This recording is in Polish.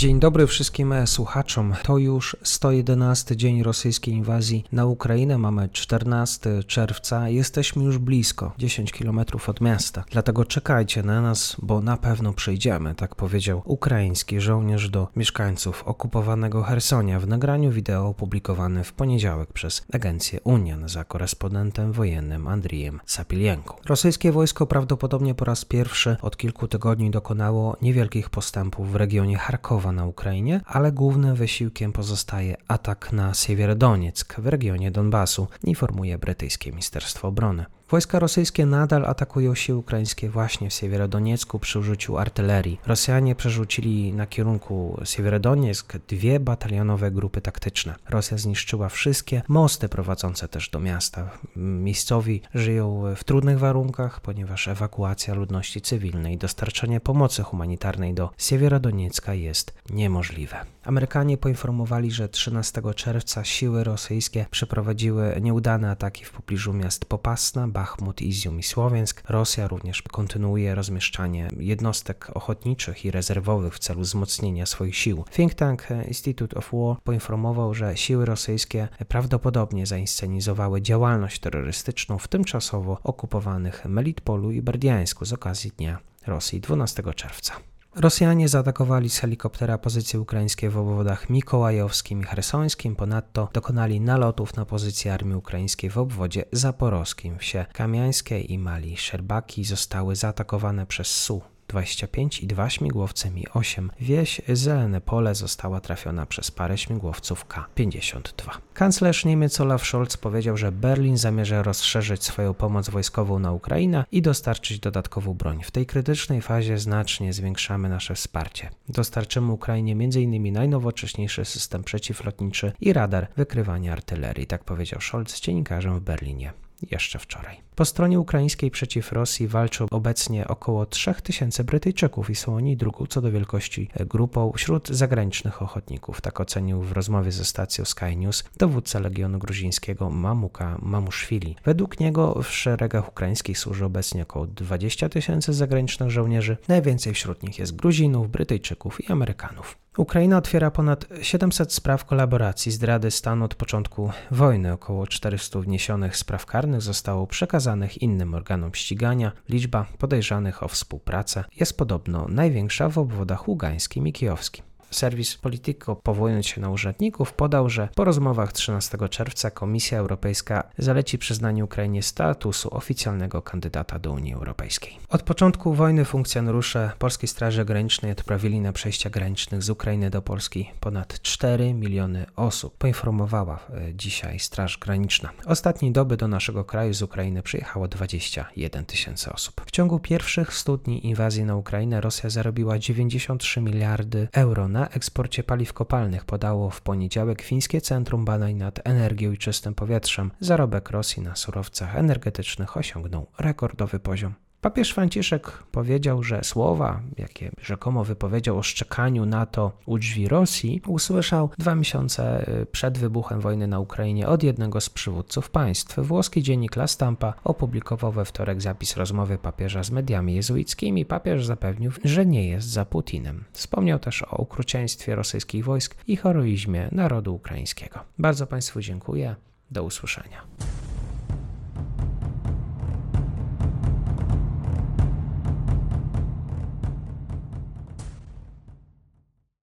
Dzień dobry wszystkim słuchaczom. To już 111 dzień rosyjskiej inwazji na Ukrainę. Mamy 14 czerwca. Jesteśmy już blisko, 10 km od miasta. Dlatego czekajcie na nas, bo na pewno przyjdziemy, tak powiedział ukraiński żołnierz do mieszkańców okupowanego Hersonia w nagraniu wideo opublikowane w poniedziałek przez agencję Union za korespondentem wojennym Andrijem Sapilienką. Rosyjskie wojsko prawdopodobnie po raz pierwszy od kilku tygodni dokonało niewielkich postępów w regionie Charkowa na Ukrainie, ale głównym wysiłkiem pozostaje atak na Siewierodonieck w regionie Donbasu, informuje brytyjskie Ministerstwo Obrony. Wojska rosyjskie nadal atakują siły ukraińskie właśnie w Siewierodoniecku przy użyciu artylerii. Rosjanie przerzucili na kierunku Siewierodonieck dwie batalionowe grupy taktyczne. Rosja zniszczyła wszystkie mosty prowadzące też do miasta. Miejscowi żyją w trudnych warunkach, ponieważ ewakuacja ludności cywilnej i dostarczanie pomocy humanitarnej do Siewierodoniecka jest niemożliwe. Amerykanie poinformowali, że 13 czerwca siły rosyjskie przeprowadziły nieudane ataki w pobliżu miast Popasna, Bachmut, Izium i Słowiańsk. Rosja również kontynuuje rozmieszczanie jednostek ochotniczych i rezerwowych w celu wzmocnienia swoich sił. Think tank Institute of War poinformował, że siły rosyjskie prawdopodobnie zainscenizowały działalność terrorystyczną w tymczasowo okupowanych Melitpolu i Berdiańsku z okazji Dnia Rosji 12 czerwca. Rosjanie zaatakowali z helikoptera pozycje ukraińskie w obwodach mikołajowskim i chersońskim. Ponadto dokonali nalotów na pozycje armii ukraińskiej w obwodzie zaporowskim. Wsie Kamiańskie i Mali Szerbaki zostały zaatakowane przez SU. 25 i dwa śmigłowce Mi-8. Wieś Zelene Pole została trafiona przez parę śmigłowców K-52. Kanclerz Niemiec Olaf Scholz powiedział, że Berlin zamierza rozszerzyć swoją pomoc wojskową na Ukrainę i dostarczyć dodatkową broń. W tej krytycznej fazie znacznie zwiększamy nasze wsparcie. Dostarczymy Ukrainie m.in. najnowocześniejszy system przeciwlotniczy i radar wykrywania artylerii, tak powiedział Scholz dziennikarzom w Berlinie jeszcze wczoraj. Po stronie ukraińskiej przeciw Rosji walczą obecnie około 3000 Brytyjczyków i są oni drugą co do wielkości grupą wśród zagranicznych ochotników. Tak ocenił w rozmowie ze stacją Sky News dowódca Legionu Gruzińskiego Mamuka Mamuszwili. Według niego w szeregach ukraińskich służy obecnie około 20 tysięcy zagranicznych żołnierzy. Najwięcej wśród nich jest Gruzinów, Brytyjczyków i Amerykanów. Ukraina otwiera ponad 700 spraw kolaboracji zdrady stanu od początku wojny. Około 400 wniesionych spraw karnych zostało przekazanych innym organom ścigania. Liczba podejrzanych o współpracę jest podobno największa w obwodach ługańskim i kijowskim. Serwis Politico, powołując się na urzędników, podał, że po rozmowach 13 czerwca Komisja Europejska zaleci przyznanie Ukrainie statusu oficjalnego kandydata do Unii Europejskiej. Od początku wojny funkcjonariusze Polskiej Straży Granicznej odprawili na przejścia granicznych z Ukrainy do Polski ponad 4 miliony osób, poinformowała e, dzisiaj Straż Graniczna. Ostatniej doby do naszego kraju z Ukrainy przyjechało 21 tysięcy osób. W ciągu pierwszych 100 dni inwazji na Ukrainę Rosja zarobiła 93 miliardy euro na na eksporcie paliw kopalnych podało w poniedziałek Fińskie Centrum Badań nad Energią i Czystym Powietrzem. Zarobek Rosji na surowcach energetycznych osiągnął rekordowy poziom. Papież Franciszek powiedział, że słowa, jakie rzekomo wypowiedział o szczekaniu NATO u drzwi Rosji, usłyszał dwa miesiące y, przed wybuchem wojny na Ukrainie od jednego z przywódców państw. Włoski dziennik La Stampa opublikował we wtorek zapis rozmowy papieża z mediami jezuickimi. Papież zapewnił, że nie jest za Putinem. Wspomniał też o okrucieństwie rosyjskich wojsk i heroizmie narodu ukraińskiego. Bardzo Państwu dziękuję. Do usłyszenia.